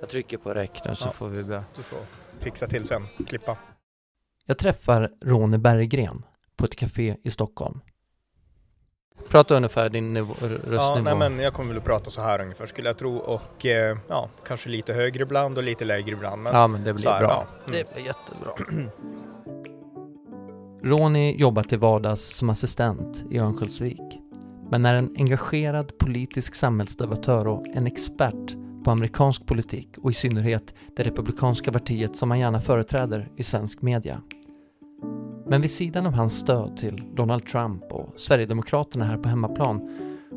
Jag trycker på räck nu så Ja. får vi börja. Du får fixa till sen, klippa. Jag träffar Ronny Berggren på ett café i Stockholm. Prata ungefär din nivå, röstnivå. Ja, nej men jag kommer väl att prata så här ungefär skulle jag tro och eh, ja, kanske lite högre ibland och lite lägre ibland. Men Ja, men det blir här, bra. ja. Mm. Det blir jättebra. Ronny jobbar till vardags som assistent i Örnsköldsvik, men är en engagerad politisk samhällsdebattör och en expert på amerikansk politik och i synnerhet det republikanska partiet som han gärna företräder i svensk media. Men vid sidan av hans stöd till Donald Trump och Sverigedemokraterna här på hemmaplan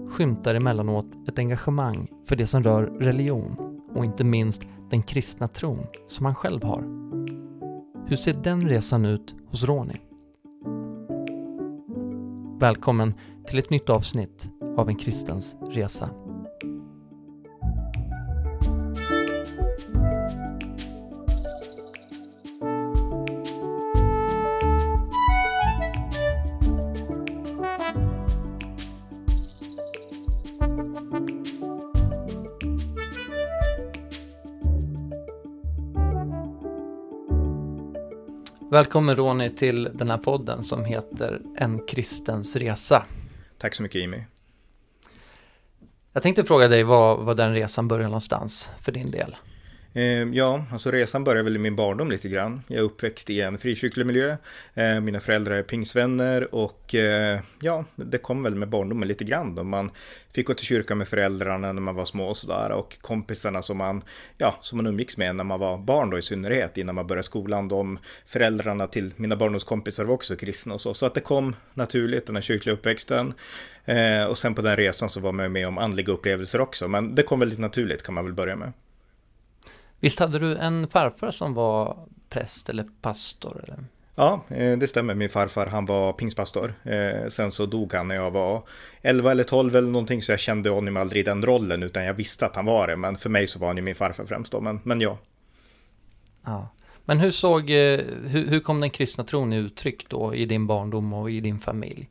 skymtar emellanåt ett engagemang för det som rör religion och inte minst den kristna tron som han själv har. Hur ser den resan ut hos Ronny? Välkommen till ett nytt avsnitt av En kristens resa. Välkommen Ronny till den här podden som heter En kristens resa. Tack så mycket Jimmy. Jag tänkte fråga dig var, var den resan börjar någonstans för din del. Ehm, ja, alltså resan började väl i min barndom lite grann. Jag är uppväxt i en frikyrklig miljö. Ehm, mina föräldrar är pingsvänner och eh, ja, det kom väl med barndomen lite grann då. Man fick gå till kyrkan med föräldrarna när man var små och sådär och kompisarna som man, ja, som man umgicks med när man var barn då i synnerhet innan man började skolan. De föräldrarna till mina barndomskompisar var också kristna och så. Så att det kom naturligt, den här kyrkliga uppväxten. Ehm, och sen på den resan så var man med om andliga upplevelser också. Men det kom väldigt naturligt kan man väl börja med. Visst hade du en farfar som var präst eller pastor? Eller? Ja, eh, det stämmer. Min farfar han var pingstpastor. Eh, Sen så dog han när jag var 11 eller 12 eller någonting så jag kände honom aldrig i den rollen utan jag visste att han var det. Men för mig så var han ju min farfar främst då. Men, men ja. Ja. Men hur såg, eh, hur, hur kom den kristna tron i uttryck då i din barndom och i din familj?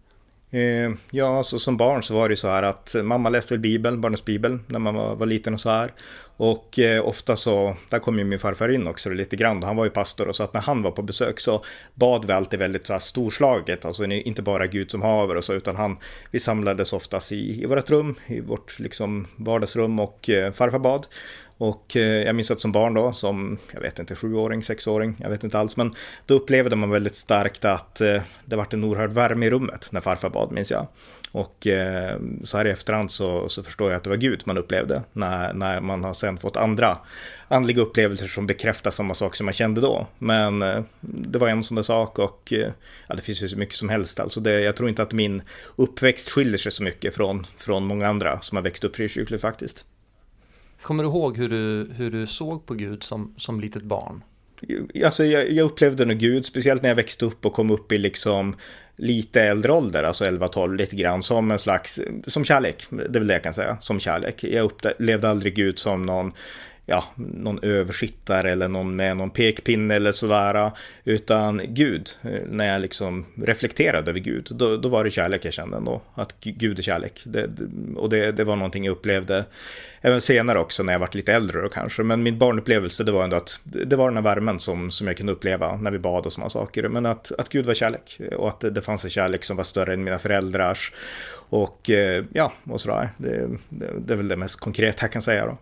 Eh, Ja, alltså som barn så var det ju så här att mamma läste väl Bibeln, barnens Bibel, när man var, var liten och så här. Och eh, ofta så, där kom ju min farfar in också lite grann, han var ju pastor och så att när han var på besök så bad vi alltid väldigt så här storslaget, alltså inte bara Gud som haver och så, utan han, vi samlades oftast i, i vårt rum, i vårt liksom vardagsrum och eh, farfar bad. Och eh, jag minns att som barn då, som jag vet inte, sjuåring, sexåring, jag vet inte alls, men då upplevde man väldigt starkt att eh, det vart en oerhörd värme i rummet när farfar bad, minns jag. Och eh, så här i efterhand så, så förstår jag att det var Gud man upplevde när, när man har sen fått andra andliga upplevelser som bekräftar samma sak som man kände då. Men det var en sån där sak och ja, det finns ju så mycket som helst. Alltså det, jag tror inte att min uppväxt skiljer sig så mycket från, från många andra som har växt upp frikyrkligt faktiskt. Kommer du ihåg hur du, hur du såg på Gud som, som litet barn? Alltså jag, jag upplevde nog Gud, speciellt när jag växte upp och kom upp i liksom lite äldre ålder, alltså 11-12 lite grann, som en slags, som kärlek, det är väl det jag kan säga, som kärlek. Jag upplevde aldrig Gud som någon, ja, någon översittare eller någon med någon pekpinne eller sådär, utan Gud, när jag liksom reflekterade över Gud, då, då var det kärlek jag kände ändå, att Gud är kärlek. Det, och det, det var någonting jag upplevde även senare också när jag varit lite äldre då kanske, men min barnupplevelse det var ändå att det var den här värmen som, som jag kunde uppleva när vi bad och sådana saker, men att, att Gud var kärlek och att det, det fanns en kärlek som var större än mina föräldrars och eh, ja, och sådär. Det, det, det är väl det mest konkreta jag kan säga då.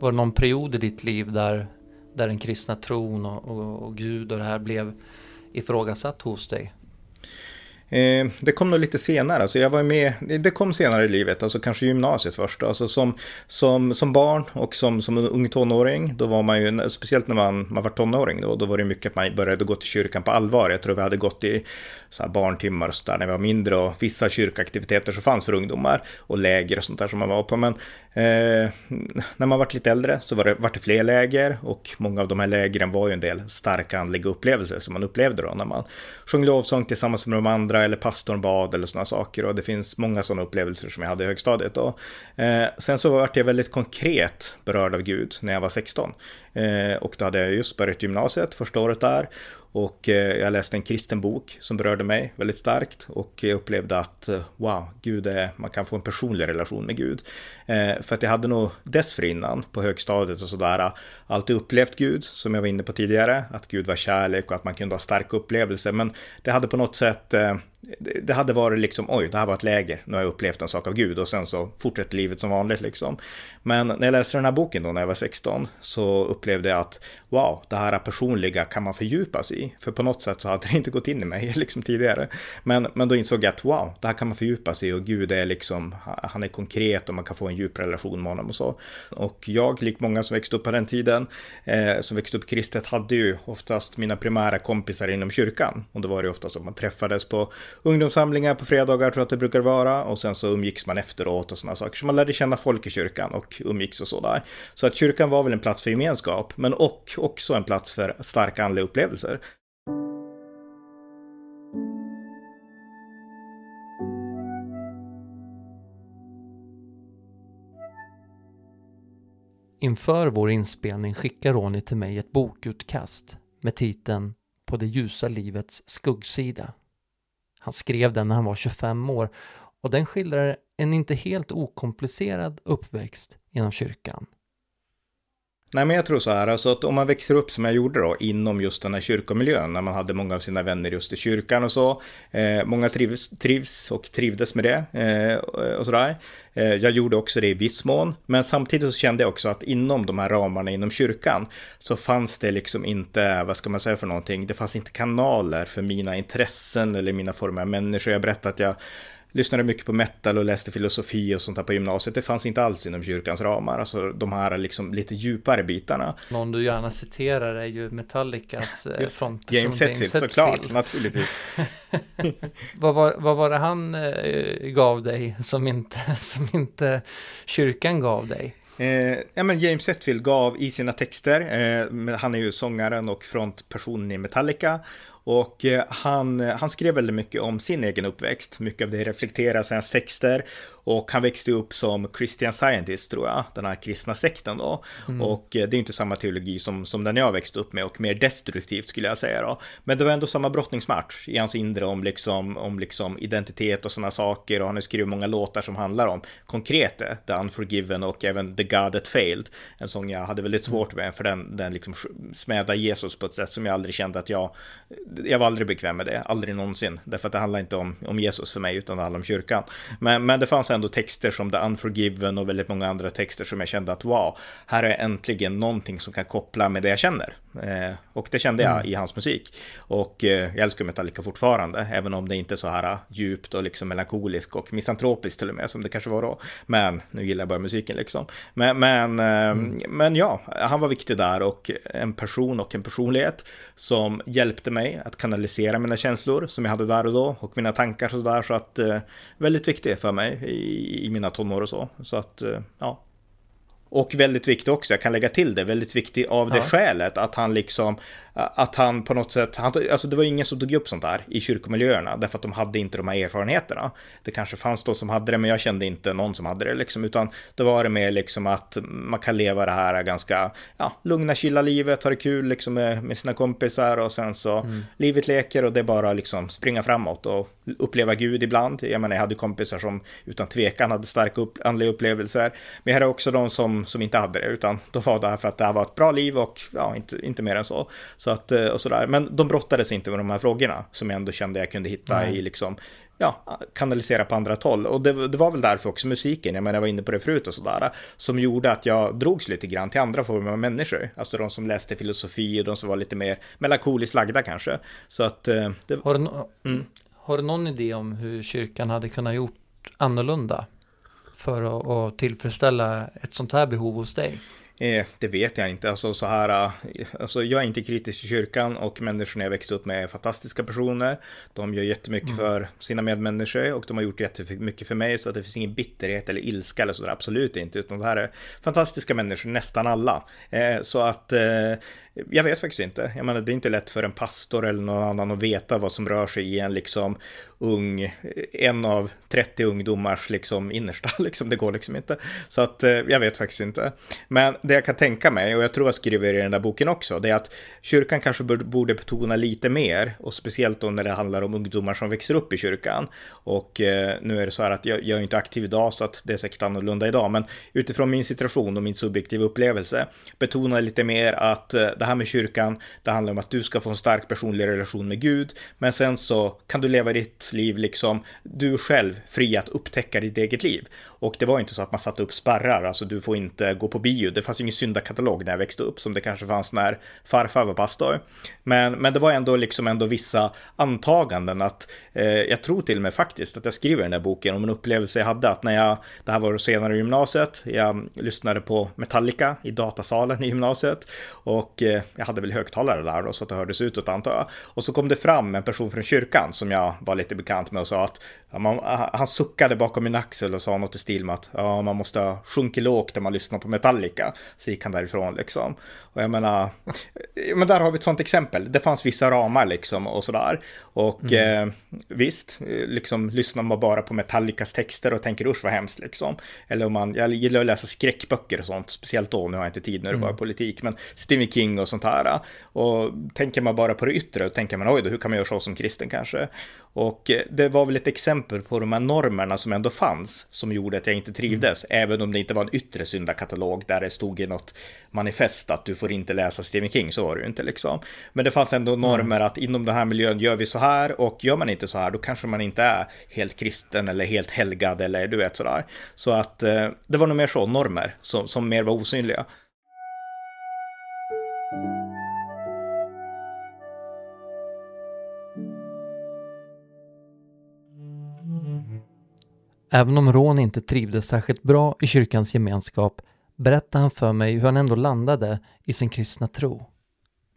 Var det någon period i ditt liv där, där den kristna tron och, och, och Gud och det här blev ifrågasatt hos dig? Eh, det kom nog lite senare, alltså jag var med, det kom senare i livet, alltså kanske gymnasiet först. Alltså som, som, som barn och som, som ung tonåring, då var man ju, speciellt när man, man var tonåring då, då var det mycket att man började gå till kyrkan på allvar. Jag tror vi hade gått i så här barntimmar och sådär när vi var mindre och vissa kyrkaktiviteter som fanns för ungdomar och läger och sånt där som man var på. Men eh, när man var lite äldre så var det, var det fler läger och många av de här lägren var ju en del starka andliga upplevelser som man upplevde då när man sjöng lovsång tillsammans med de andra eller pastorn bad eller sådana saker. Och det finns många sådana upplevelser som jag hade i högstadiet. Och, eh, sen så vart jag väldigt konkret berörd av Gud när jag var 16. Eh, och då hade jag just börjat gymnasiet, första året där. Och eh, jag läste en kristen bok som berörde mig väldigt starkt och jag upplevde att eh, wow, Gud är, man kan få en personlig relation med Gud. Eh, för att jag hade nog dessförinnan på högstadiet och sådär alltid upplevt Gud, som jag var inne på tidigare, att Gud var kärlek och att man kunde ha starka upplevelser. Men det hade på något sätt eh, det hade varit liksom, oj, det här var ett läger, nu har jag upplevt en sak av Gud och sen så fortsätter livet som vanligt liksom. Men när jag läste den här boken då när jag var 16 så upplevde jag att wow, det här personliga kan man fördjupa sig i. För på något sätt så hade det inte gått in i mig liksom tidigare. Men, men då insåg jag att wow, det här kan man fördjupa sig i och Gud är liksom, han är konkret och man kan få en djup relation med honom och så. Och jag, likt många som växte upp på den tiden, eh, som växte upp kristet, hade ju oftast mina primära kompisar inom kyrkan. Och då var det oftast att man träffades på ungdomssamlingar på fredagar, tror jag att det brukar vara. Och sen så umgicks man efteråt och sådana saker. Så man lärde känna folk i kyrkan och umgicks och sådär. Så att kyrkan var väl en plats för gemenskap, men och också en plats för starka andliga upplevelser. Inför vår inspelning skickar Ronny till mig ett bokutkast med titeln På det ljusa livets skuggsida. Han skrev den när han var 25 år och den skildrar en inte helt okomplicerad uppväxt inom kyrkan. Nej, men jag tror så här, alltså att om man växer upp som jag gjorde då, inom just den här kyrkomiljön, när man hade många av sina vänner just i kyrkan och så, eh, många trivs, trivs och trivdes med det eh, och sådär. Eh, jag gjorde också det i viss mån, men samtidigt så kände jag också att inom de här ramarna inom kyrkan så fanns det liksom inte, vad ska man säga för någonting, det fanns inte kanaler för mina intressen eller mina former av människor. Jag berättade att jag lyssnade mycket på metal och läste filosofi och sånt där på gymnasiet. Det fanns inte alls inom kyrkans ramar, alltså de här liksom lite djupare bitarna. Någon du gärna citerar är ju Metallicas eh, frontperson James Hetfield, såklart, naturligtvis. vad, var, vad var det han eh, gav dig som inte, som inte kyrkan gav dig? Eh, ja, men James Hetfield gav i sina texter, eh, han är ju sångaren och frontpersonen i Metallica, och eh, han, han skrev väldigt mycket om sin egen uppväxt. Mycket av det reflekteras i hans texter. Och han växte upp som Christian Scientist tror jag, den här kristna sekten då. Mm. Och eh, det är inte samma teologi som, som den jag växte upp med och mer destruktivt skulle jag säga då. Men det var ändå samma brottningsmatch i hans inre om liksom, om liksom identitet och sådana saker. Och han har skrivit många låtar som handlar om konkrete, The Unforgiven och även The God That Failed. En sång jag hade väldigt svårt med för den, den liksom smädar Jesus på ett sätt som jag aldrig kände att jag jag var aldrig bekväm med det, aldrig någonsin. Därför att det handlar inte om, om Jesus för mig, utan det handlar om kyrkan. Men, men det fanns ändå texter som The Unforgiven och väldigt många andra texter som jag kände att wow, här är äntligen någonting som kan koppla med det jag känner. Eh, och det kände jag mm. i hans musik. Och eh, jag älskar Metallica fortfarande, även om det inte är så här djupt och liksom melankoliskt och misantropiskt till och med, som det kanske var då. Men nu gillar jag bara musiken liksom. Men, men, eh, mm. men ja, han var viktig där och en person och en personlighet som hjälpte mig att kanalisera mina känslor som jag hade där och då och mina tankar och sådär. Så att eh, väldigt viktigt för mig i, i mina tonår och så. Så att eh, ja, och väldigt viktig också, jag kan lägga till det, väldigt viktig av det ja. skälet att han liksom, att han på något sätt, han, alltså det var ingen som tog upp sånt där i kyrkomiljöerna, därför att de hade inte de här erfarenheterna. Det kanske fanns de som hade det, men jag kände inte någon som hade det liksom, utan då var det mer liksom att man kan leva det här ganska, ja, lugna, chilla livet, ha det kul liksom med, med sina kompisar och sen så mm. livet leker och det är bara liksom springa framåt och uppleva Gud ibland. Jag menar, jag hade kompisar som utan tvekan hade starka upp, andliga upplevelser, men jag hade också de som, som inte hade det, utan de var där för att det här var ett bra liv och ja, inte, inte mer än så. Så att, eh, och sådär. Men de brottades inte med de här frågorna som jag ändå kände jag kunde hitta mm. i liksom ja, kanalisera på andra håll. Och det, det, var väl därför också musiken, jag menar jag var inne på det förut och sådär, som gjorde att jag drogs lite grann till andra former av människor. Alltså de som läste filosofi och de som var lite mer melankoliskt lagda kanske. Så att... Eh, det... Har, du no mm. har du någon idé om hur kyrkan hade kunnat gjort annorlunda? För att, att tillfredsställa ett sånt här behov hos dig? Eh, det vet jag inte. Alltså, så här, eh, alltså, jag är inte kritisk till kyrkan och människorna jag växte upp med är fantastiska personer. De gör jättemycket mm. för sina medmänniskor och de har gjort jättemycket för mig så att det finns ingen bitterhet eller ilska eller sådär. Absolut inte. Utan det här är fantastiska människor, nästan alla. Eh, så att eh, jag vet faktiskt inte. Jag menar, det är inte lätt för en pastor eller någon annan att veta vad som rör sig i en liksom ung, en av 30 ungdomars liksom innersta, liksom, det går liksom inte. Så att eh, jag vet faktiskt inte. Men det jag kan tänka mig, och jag tror jag skriver i den där boken också, det är att kyrkan kanske borde betona lite mer, och speciellt då när det handlar om ungdomar som växer upp i kyrkan. Och eh, nu är det så här att jag, jag är inte aktiv idag, så att det är säkert annorlunda idag, men utifrån min situation och min subjektiva upplevelse, betona lite mer att eh, det här här med kyrkan, det handlar om att du ska få en stark personlig relation med Gud, men sen så kan du leva ditt liv liksom, du själv fri att upptäcka ditt eget liv. Och det var inte så att man satte upp spärrar, alltså du får inte gå på bio. Det fanns ju ingen syndakatalog när jag växte upp som det kanske fanns när farfar var pastor. Men, men det var ändå liksom ändå vissa antaganden att eh, jag tror till och med faktiskt att jag skriver den här boken om en upplevelse jag hade att när jag, det här var senare i gymnasiet, jag lyssnade på Metallica i datasalen i gymnasiet och eh, jag hade väl högtalare där då så att det hördes utåt antar jag. Och så kom det fram en person från kyrkan som jag var lite bekant med och sa att ja, man, han suckade bakom min axel och sa något i stil med att ja, man måste ha sjunkit lågt när man lyssnar på Metallica. Så gick han därifrån liksom. Och jag menar, men där har vi ett sånt exempel. Det fanns vissa ramar liksom och sådär. Och mm. eh, visst, liksom lyssnar man bara på Metallicas texter och tänker usch vad hemskt liksom. Eller om man, jag gillar att läsa skräckböcker och sånt, speciellt då, nu har jag inte tid när det mm. bara politik, men Stephen King och sånt här. Och tänker man bara på det yttre och tänker man oj då, hur kan man göra så som kristen kanske? Och eh, det var väl ett exempel på de här normerna som ändå fanns som gjorde att jag inte trivdes, mm. även om det inte var en yttre syndakatalog där det stod i något manifest att du får inte läsa Stephen King, så var det ju inte liksom. Men det fanns ändå normer mm. att inom den här miljön gör vi så här och gör man inte så här då kanske man inte är helt kristen eller helt helgad eller du vet sådär. Så att eh, det var nog mer så, normer som, som mer var osynliga. Även om Ron inte trivdes särskilt bra i kyrkans gemenskap berättade han för mig hur han ändå landade i sin kristna tro.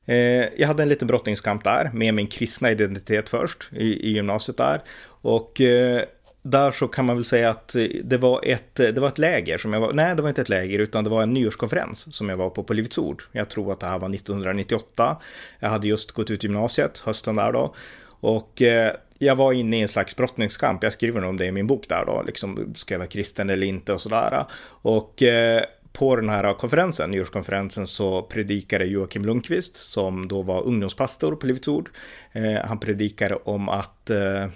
Eh, jag hade en liten brottningskamp där med min kristna identitet först i, i gymnasiet där. Och eh, där så kan man väl säga att det var, ett, det var ett läger som jag var, nej det var inte ett läger utan det var en nyårskonferens som jag var på på Livets Ord. Jag tror att det här var 1998. Jag hade just gått ut gymnasiet hösten där då. Och eh, jag var inne i en slags brottningskamp. Jag skriver nog om det i min bok där då, liksom ska jag vara kristen eller inte och sådär. Och eh, på den här konferensen, nyårskonferensen, så predikade Joakim Lundqvist, som då var ungdomspastor på Livets Ord. Eh, han predikade om att eh,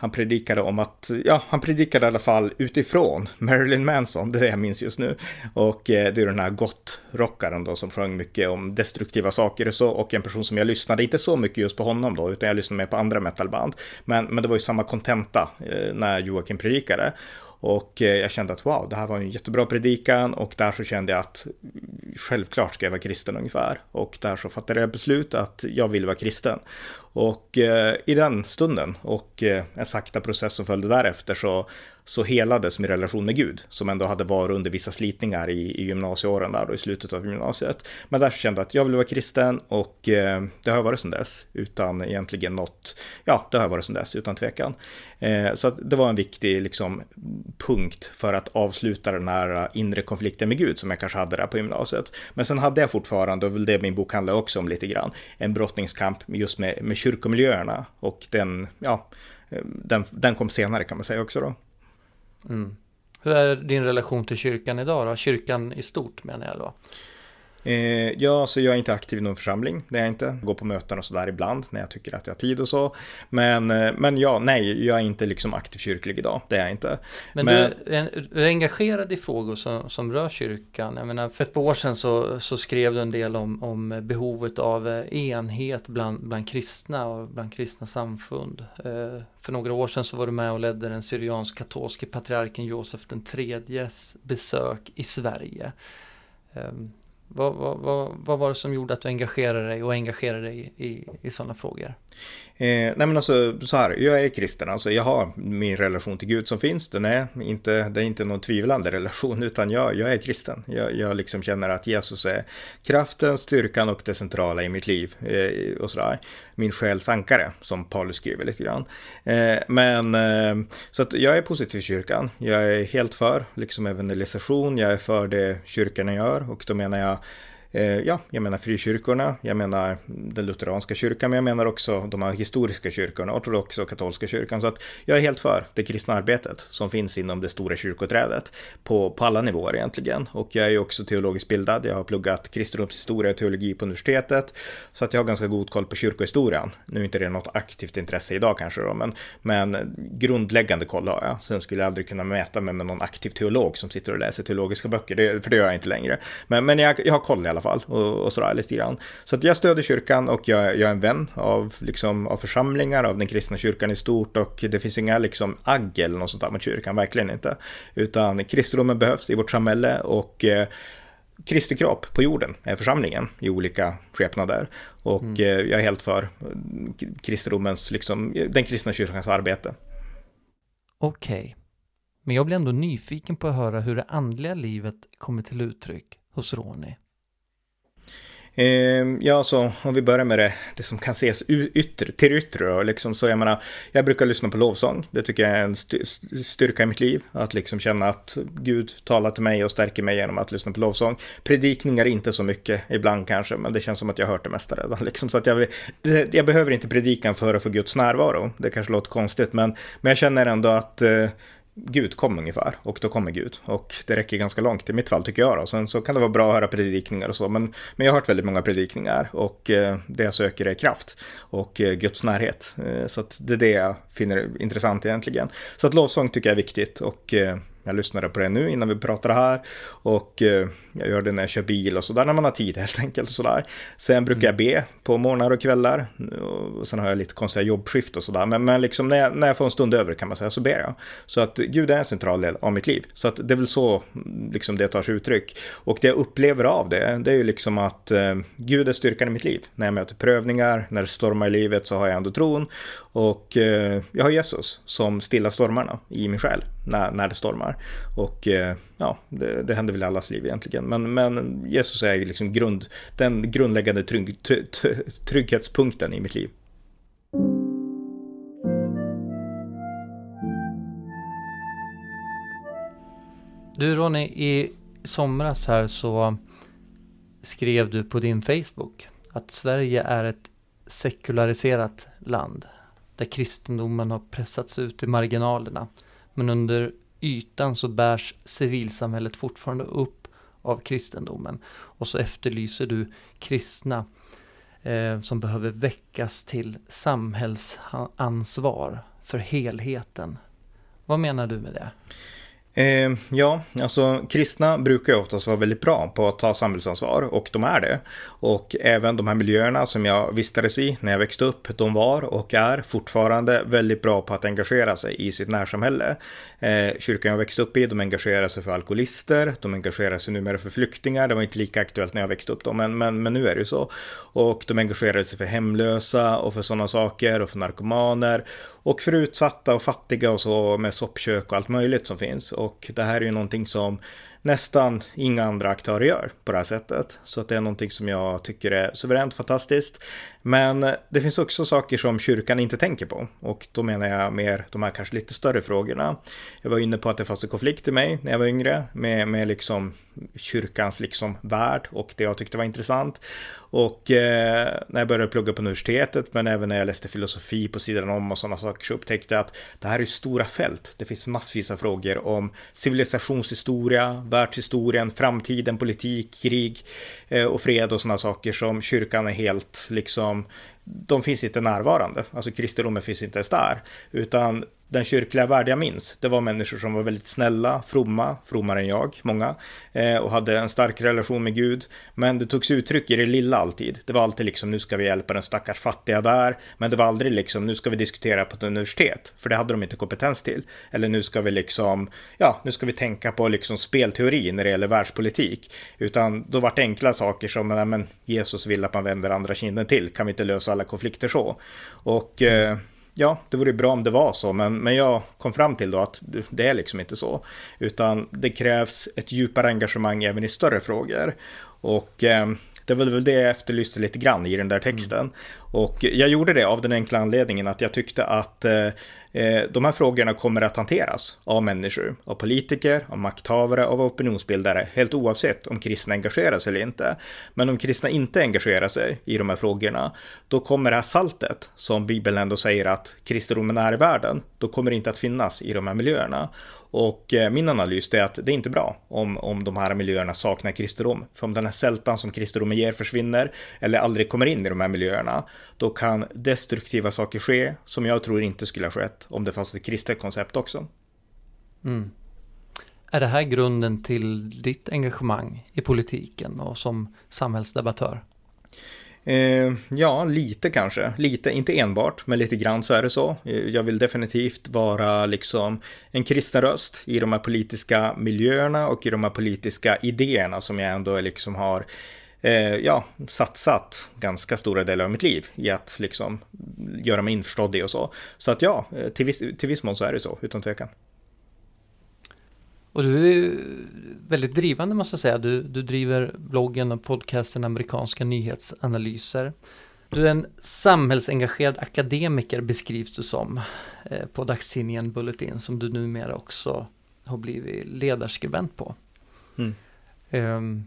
han predikade om att, ja, han predikade i alla fall utifrån Marilyn Manson, det är det jag minns just nu. Och eh, det är den här gott-rockaren då som sjöng mycket om destruktiva saker och så, och en person som jag lyssnade inte så mycket just på honom då, utan jag lyssnade mer på andra metalband. Men, men det var ju samma kontenta eh, när Joakim predikade. Och eh, jag kände att wow, det här var en jättebra predikan och där så kände jag att självklart ska jag vara kristen ungefär. Och där så fattade jag beslut att jag vill vara kristen. Och eh, i den stunden och eh, en sakta process som följde därefter så så helades min relation med Gud, som ändå hade varit under vissa slitningar i, i gymnasieåren där då i slutet av gymnasiet. Men därför kände jag att jag vill vara kristen och eh, det har jag varit sedan dess, utan egentligen något, ja, det har jag varit sedan dess, utan tvekan. Eh, så det var en viktig liksom, punkt för att avsluta den här inre konflikten med Gud som jag kanske hade där på gymnasiet. Men sen hade jag fortfarande, och väl det min bok handlar också om lite grann, en brottningskamp just med, med kyrkomiljöerna och den, ja, den, den kom senare kan man säga också då. Mm. Hur är din relation till kyrkan idag då? Kyrkan i stort menar jag då. Eh, ja, så jag är inte aktiv i någon församling. Det är jag inte. Jag går på möten och sådär ibland när jag tycker att jag har tid och så. Men, eh, men ja, nej, jag är inte liksom aktiv kyrklig idag. Det är jag inte. Men, men... Du, är, du är engagerad i frågor som, som rör kyrkan. Jag menar, för ett par år sedan så, så skrev du en del om, om behovet av eh, enhet bland, bland kristna och bland kristna samfund. Eh, för några år sedan så var du med och ledde den syriansk-katolske patriarken Josef den tredjes besök i Sverige. Vad, vad, vad, vad, var det som gjorde att du engagerade dig och engagerade dig i, i, i sådana frågor? Eh, nej men alltså så här, jag är kristen, alltså jag har min relation till Gud som finns, den är inte, det är inte någon tvivlande relation, utan jag, jag är kristen. Jag, jag liksom känner att Jesus är kraften, styrkan och det centrala i mitt liv eh, och sådär. Min själs ankare, som Paulus skriver lite grann. Eh, men eh, så att jag är positiv till kyrkan. Jag är helt för liksom evangelisation, jag är för det kyrkan gör och då menar jag Eh, ja, jag menar frikyrkorna, jag menar den lutheranska kyrkan, men jag menar också de här historiska kyrkorna, ortodoxa och katolska kyrkan. Så att jag är helt för det kristna arbetet som finns inom det stora kyrkoträdet på, på alla nivåer egentligen. Och jag är ju också teologiskt bildad, jag har pluggat kristendomshistoria och teologi på universitetet, så att jag har ganska god koll på kyrkohistorien. Nu är inte det något aktivt intresse idag kanske då, men, men grundläggande koll har jag. Sen skulle jag aldrig kunna mäta mig med någon aktiv teolog som sitter och läser teologiska böcker, det, för det gör jag inte längre. Men, men jag, jag har koll i alla fall och, och sådär lite grann. Så att jag stöder kyrkan och jag, jag är en vän av, liksom, av församlingar, av den kristna kyrkan i stort och det finns inga liksom agg eller något sånt där mot kyrkan, verkligen inte. Utan kristendomen behövs i vårt samhälle och eh, Kristi kropp på jorden är församlingen i olika skepnader. Och mm. Eh, jag är helt för kristendomens, liksom, den kristna kyrkans arbete. Okej. Okay. Men jag blir ändå nyfiken på att höra hur det andliga livet kommer till uttryck hos Ronny. Ehm, ja, så om vi börjar med det, det som kan ses yttre, till yttre då, liksom, så jag menar, jag brukar lyssna på lovsång. Det tycker jag är en styrka i mitt liv, att liksom känna att Gud talar till mig och stärker mig genom att lyssna på lovsång. Predikningar inte så mycket, ibland kanske, men det känns som att jag har hört det mesta redan. Liksom, så att jag, jag behöver inte predikan för att få Guds närvaro. Det kanske låter konstigt, men, men jag känner ändå att eh, Gud kom ungefär och då kommer Gud och det räcker ganska långt i mitt fall tycker jag då. Sen så kan det vara bra att höra predikningar och så men, men jag har hört väldigt många predikningar och eh, det jag söker är kraft och eh, Guds närhet. Eh, så att det är det jag finner intressant egentligen. Så att lovsång tycker jag är viktigt och eh, jag lyssnade på det nu innan vi pratade här och eh, jag gör det när jag kör bil och sådär när man har tid helt enkelt och sådär. Sen brukar jag be på morgnar och kvällar och sen har jag lite konstiga jobbskift och sådär. Men, men liksom när jag, när jag får en stund över kan man säga så ber jag. Så att Gud är en central del av mitt liv. Så att det är väl så liksom det tar sig uttryck. Och det jag upplever av det, det är ju liksom att eh, Gud är styrkan i mitt liv. När jag möter prövningar, när det stormar i livet så har jag ändå tron. Och eh, jag har Jesus som stillar stormarna i min själ när, när det stormar. Och eh, ja, det, det händer väl i allas liv egentligen. Men, men Jesus är liksom grund, den grundläggande trygg, trygghetspunkten i mitt liv. Du Ronny, i somras här så skrev du på din Facebook att Sverige är ett sekulariserat land där kristendomen har pressats ut i marginalerna. Men under ytan så bärs civilsamhället fortfarande upp av kristendomen. Och så efterlyser du kristna eh, som behöver väckas till samhällsansvar för helheten. Vad menar du med det? Eh, ja, alltså kristna brukar ju oftast vara väldigt bra på att ta samhällsansvar och de är det. Och även de här miljöerna som jag vistades i när jag växte upp, de var och är fortfarande väldigt bra på att engagera sig i sitt närsamhälle. Eh, kyrkan jag växte upp i, de engagerar sig för alkoholister, de engagerar sig numera för flyktingar, det var inte lika aktuellt när jag växte upp då, men, men, men nu är det ju så. Och de engagerar sig för hemlösa och för sådana saker och för narkomaner och för utsatta och fattiga och så med soppkök och allt möjligt som finns. Och det här är ju någonting som nästan inga andra aktörer gör på det här sättet. Så att det är någonting som jag tycker är suveränt fantastiskt. Men det finns också saker som kyrkan inte tänker på och då menar jag mer de här kanske lite större frågorna. Jag var inne på att det fanns en konflikt i mig när jag var yngre med, med liksom kyrkans liksom värld och det jag tyckte var intressant. Och eh, när jag började plugga på universitetet men även när jag läste filosofi på sidan om och sådana saker så upptäckte jag att det här är stora fält. Det finns massvis av frågor om civilisationshistoria, världshistorien, framtiden, politik, krig eh, och fred och sådana saker som kyrkan är helt liksom de finns inte närvarande, alltså kristendomen finns inte ens där, utan den kyrkliga värld jag minns, det var människor som var väldigt snälla, fromma, frommare än jag, många, eh, och hade en stark relation med Gud. Men det togs uttryck i det lilla alltid. Det var alltid liksom, nu ska vi hjälpa den stackars fattiga där, men det var aldrig liksom, nu ska vi diskutera på ett universitet, för det hade de inte kompetens till. Eller nu ska vi liksom, ja, nu ska vi tänka på liksom spelteori när det gäller världspolitik. Utan då vart det enkla saker som, men Jesus vill att man vänder andra kinden till, kan vi inte lösa alla konflikter så? Och eh, ja, det vore bra om det var så, men, men jag kom fram till då att det är liksom inte så. Utan det krävs ett djupare engagemang även i större frågor. Och eh, Det var väl det jag efterlyste lite grann i den där texten. Mm. Och jag gjorde det av den enkla anledningen att jag tyckte att eh, Eh, de här frågorna kommer att hanteras av människor, av politiker, av makthavare, av opinionsbildare, helt oavsett om kristna engagerar sig eller inte. Men om kristna inte engagerar sig i de här frågorna, då kommer det här saltet, som Bibeln ändå säger att kristendomen är i världen, då kommer det inte att finnas i de här miljöerna. Och eh, min analys är att det är inte bra om, om de här miljöerna saknar kristendom. För om den här sältan som kristendomen ger försvinner eller aldrig kommer in i de här miljöerna, då kan destruktiva saker ske som jag tror inte skulle ha skett om det fanns ett kristet koncept också. Mm. Är det här grunden till ditt engagemang i politiken och som samhällsdebattör? Eh, ja, lite kanske. Lite, inte enbart, men lite grann så är det så. Eh, jag vill definitivt vara liksom en kristen röst i de här politiska miljöerna och i de här politiska idéerna som jag ändå liksom har eh, ja, satsat ganska stora delar av mitt liv i att liksom göra mig införstådd i och så. Så att ja, eh, till viss, till viss mån så är det så, utan tvekan. Och du är väldigt drivande måste jag säga. Du, du driver bloggen och podcasten Amerikanska nyhetsanalyser. Du är en samhällsengagerad akademiker beskrivs du som eh, på dagstidningen Bulletin som du numera också har blivit ledarskribent på. Mm. Um,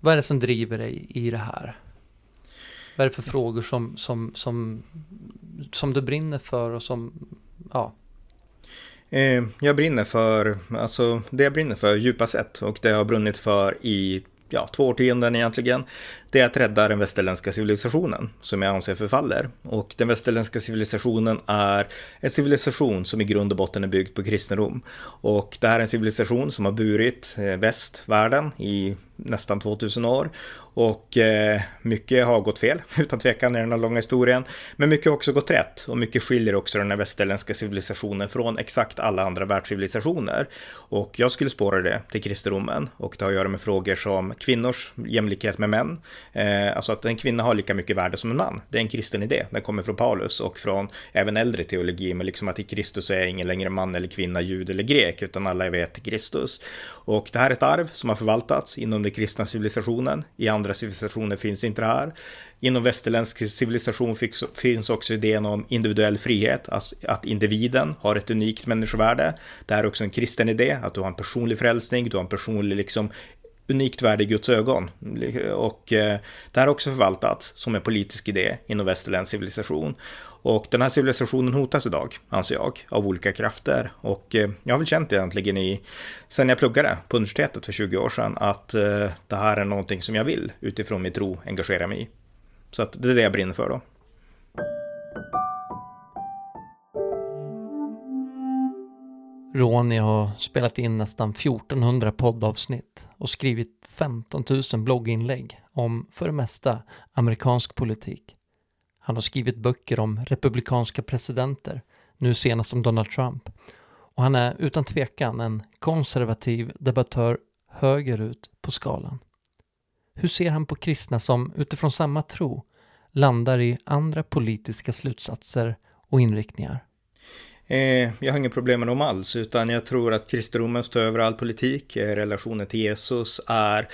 vad är det som driver dig i det här? Vad är det för frågor som, som, som, som du brinner för och som, ja, Eh, jag brinner för, alltså det jag brinner för djupast sätt och det jag har brunnit för i ja, två årtionden egentligen, det är att rädda den västerländska civilisationen som jag anser förfaller. Och den västerländska civilisationen är en civilisation som i grund och botten är byggd på kristendom. Och det här är en civilisation som har burit eh, västvärlden i nästan 2000 år och eh, mycket har gått fel, utan tvekan i den här långa historien. Men mycket har också gått rätt och mycket skiljer också den här västerländska civilisationen från exakt alla andra världscivilisationer. Och jag skulle spåra det till kristendomen och det har att göra med frågor som kvinnors jämlikhet med män. Eh, alltså att en kvinna har lika mycket värde som en man. Det är en kristen idé. Den kommer från Paulus och från även äldre teologi, men liksom att i Kristus är ingen längre man eller kvinna, jud eller grek, utan alla är vet Kristus. Och det här är ett arv som har förvaltats inom den kristna civilisationen i andra civilisationer finns inte det här. Inom västerländsk civilisation finns också idén om individuell frihet, alltså att individen har ett unikt människovärde. Det här är också en kristen idé, att du har en personlig frälsning, du har en personlig liksom unikt värde i Guds ögon. Och eh, det här har också förvaltats som en politisk idé inom västerländsk civilisation. Och den här civilisationen hotas idag, anser jag, av olika krafter. Och eh, jag har väl känt egentligen i, sen jag pluggade på universitetet för 20 år sedan, att eh, det här är någonting som jag vill utifrån min tro engagera mig i. Så att det är det jag brinner för då. Ronny har spelat in nästan 1400 poddavsnitt och skrivit 15 000 blogginlägg om för det mesta amerikansk politik. Han har skrivit böcker om republikanska presidenter, nu senast om Donald Trump. Och han är utan tvekan en konservativ debattör högerut på skalan. Hur ser han på kristna som utifrån samma tro landar i andra politiska slutsatser och inriktningar? Eh, jag har inga problem med dem alls, utan jag tror att kristendomen står över all politik. Eh, relationen till Jesus är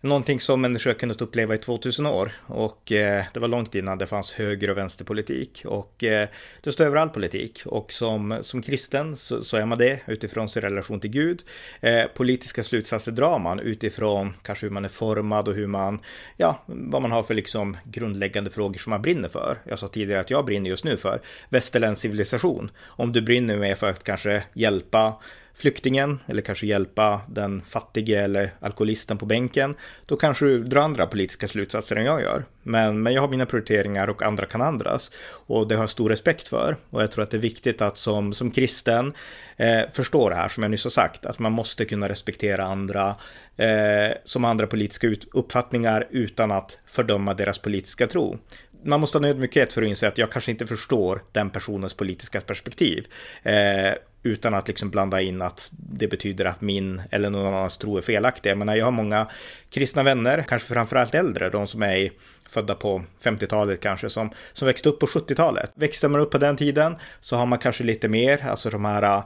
någonting som människor har kunnat uppleva i 2000 år och eh, det var långt innan det fanns höger och vänsterpolitik och eh, det står över all politik och som, som kristen så, så är man det utifrån sin relation till Gud. Eh, politiska slutsatser drar man utifrån kanske hur man är formad och hur man, ja, vad man har för liksom grundläggande frågor som man brinner för. Jag sa tidigare att jag brinner just nu för västerländsk civilisation. Om du brinner med för att kanske hjälpa flyktingen eller kanske hjälpa den fattige eller alkoholisten på bänken, då kanske du drar andra politiska slutsatser än jag gör. Men, men jag har mina prioriteringar och andra kan andras. Och det har jag stor respekt för. Och jag tror att det är viktigt att som, som kristen eh, förstå det här som jag nyss har sagt, att man måste kunna respektera andra eh, som andra politiska uppfattningar utan att fördöma deras politiska tro man måste ha nödmjukhet ödmjukhet för att inse att jag kanske inte förstår den personens politiska perspektiv. Eh, utan att liksom blanda in att det betyder att min eller någon annans tro är felaktig. Jag menar, jag har många kristna vänner, kanske framförallt äldre, de som är i födda på 50-talet kanske, som, som växte upp på 70-talet. Växte man upp på den tiden så har man kanske lite mer, alltså de här,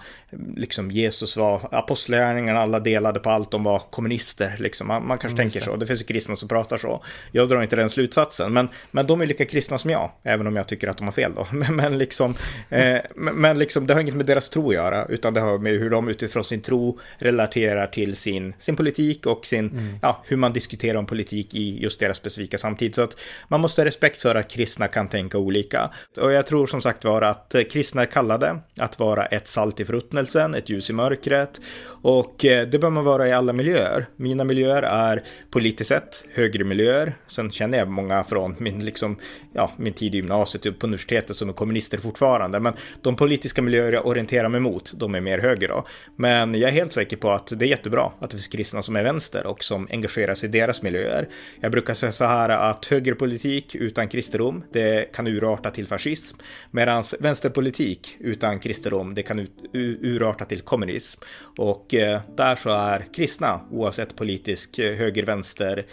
liksom Jesus var apostlagärningarna, alla delade på allt, de var kommunister, liksom. Man, man kanske mm, tänker så, det finns ju kristna som pratar så. Jag drar inte den slutsatsen, men, men de är lika kristna som jag, även om jag tycker att de har fel då. Men, men liksom, eh, men liksom, det har inget med deras tro att göra, utan det har med hur de utifrån sin tro relaterar till sin, sin politik och sin, mm. ja, hur man diskuterar om politik i just deras specifika samtid. Så att man måste ha respekt för att kristna kan tänka olika. Och jag tror som sagt var att kristna är kallade att vara ett salt i förruttnelsen, ett ljus i mörkret. Och eh, det bör man vara i alla miljöer. Mina miljöer är politiskt sett högre miljöer. Sen känner jag många från min, liksom, ja, min tid i gymnasiet på universitetet som är kommunister fortfarande. Men de politiska miljöer jag orienterar mig mot, de är mer höger då. Men jag är helt säker på att det är jättebra att det finns kristna som är vänster och som engagerar sig i deras miljöer. Jag brukar säga så här att högerpolitik utan kristendom, det kan urarta till fascism. Medan vänsterpolitik utan kristendom, det kan urarta till kommunism. Och eh, där så är kristna, oavsett politisk eh, höger-vänster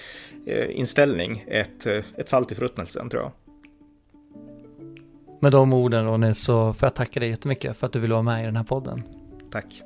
eh, inställning, ett, ett salt i förruttnelsen tror jag. Med de orden Ronny så får jag tacka dig jättemycket för att du vill vara med i den här podden. Tack.